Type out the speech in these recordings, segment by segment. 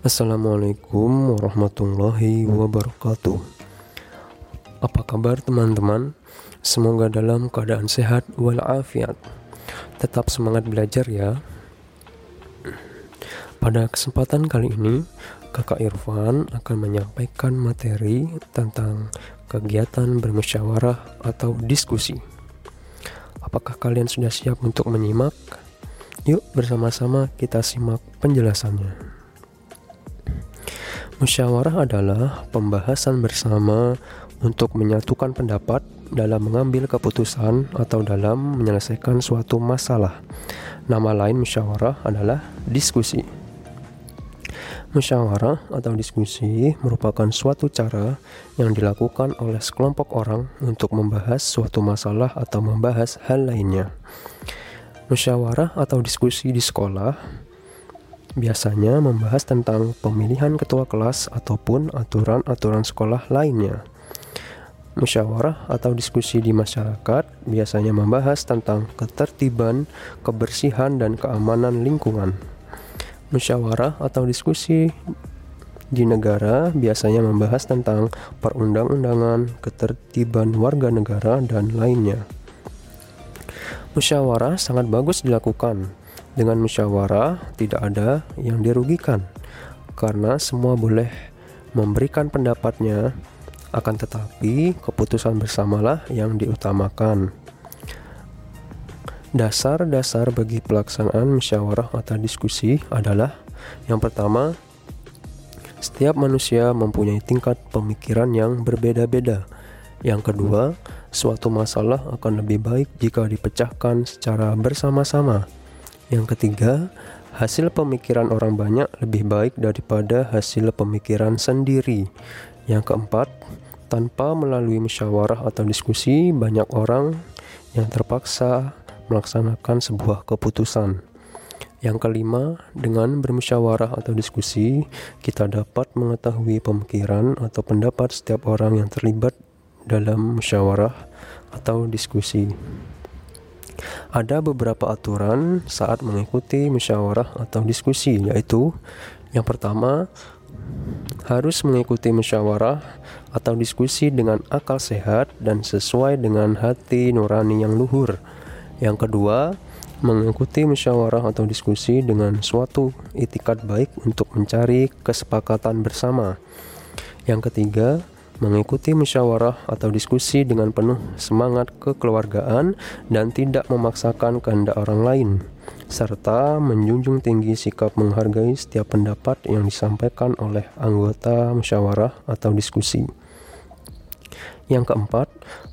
Assalamualaikum warahmatullahi wabarakatuh. Apa kabar teman-teman? Semoga dalam keadaan sehat walafiat. Tetap semangat belajar ya. Pada kesempatan kali ini, Kakak Irfan akan menyampaikan materi tentang kegiatan bermusyawarah atau diskusi. Apakah kalian sudah siap untuk menyimak? Yuk bersama-sama kita simak penjelasannya. Musyawarah adalah pembahasan bersama untuk menyatukan pendapat dalam mengambil keputusan atau dalam menyelesaikan suatu masalah. Nama lain musyawarah adalah diskusi. Musyawarah atau diskusi merupakan suatu cara yang dilakukan oleh sekelompok orang untuk membahas suatu masalah atau membahas hal lainnya. Musyawarah atau diskusi di sekolah biasanya membahas tentang pemilihan ketua kelas ataupun aturan-aturan sekolah lainnya. Musyawarah atau diskusi di masyarakat biasanya membahas tentang ketertiban, kebersihan, dan keamanan lingkungan. Musyawarah atau diskusi di negara biasanya membahas tentang perundang-undangan, ketertiban warga negara, dan lainnya. Musyawarah sangat bagus dilakukan dengan musyawarah tidak ada yang dirugikan karena semua boleh memberikan pendapatnya akan tetapi keputusan bersamalah yang diutamakan. Dasar-dasar bagi pelaksanaan musyawarah atau diskusi adalah yang pertama, setiap manusia mempunyai tingkat pemikiran yang berbeda-beda. Yang kedua, suatu masalah akan lebih baik jika dipecahkan secara bersama-sama. Yang ketiga, hasil pemikiran orang banyak lebih baik daripada hasil pemikiran sendiri. Yang keempat, tanpa melalui musyawarah atau diskusi, banyak orang yang terpaksa melaksanakan sebuah keputusan. Yang kelima, dengan bermusyawarah atau diskusi, kita dapat mengetahui pemikiran atau pendapat setiap orang yang terlibat dalam musyawarah atau diskusi. Ada beberapa aturan saat mengikuti musyawarah atau diskusi, yaitu yang pertama harus mengikuti musyawarah atau diskusi dengan akal sehat dan sesuai dengan hati nurani yang luhur. Yang kedua, mengikuti musyawarah atau diskusi dengan suatu itikat baik untuk mencari kesepakatan bersama. Yang ketiga, mengikuti musyawarah atau diskusi dengan penuh semangat kekeluargaan dan tidak memaksakan kehendak orang lain, serta menjunjung tinggi sikap menghargai setiap pendapat yang disampaikan oleh anggota musyawarah atau diskusi. Yang keempat,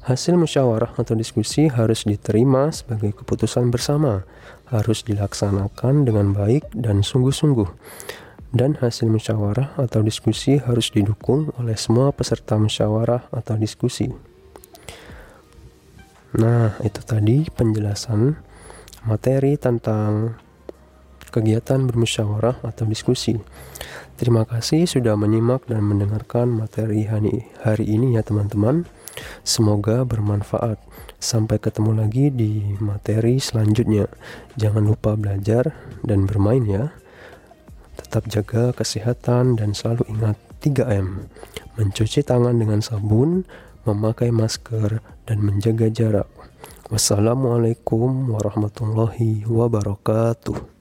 hasil musyawarah atau diskusi harus diterima sebagai keputusan bersama, harus dilaksanakan dengan baik dan sungguh-sungguh dan hasil musyawarah atau diskusi harus didukung oleh semua peserta musyawarah atau diskusi. Nah, itu tadi penjelasan materi tentang kegiatan bermusyawarah atau diskusi. Terima kasih sudah menyimak dan mendengarkan materi hari ini ya teman-teman. Semoga bermanfaat. Sampai ketemu lagi di materi selanjutnya. Jangan lupa belajar dan bermain ya. Tetap jaga kesehatan dan selalu ingat 3M. Mencuci tangan dengan sabun, memakai masker, dan menjaga jarak. Wassalamualaikum warahmatullahi wabarakatuh.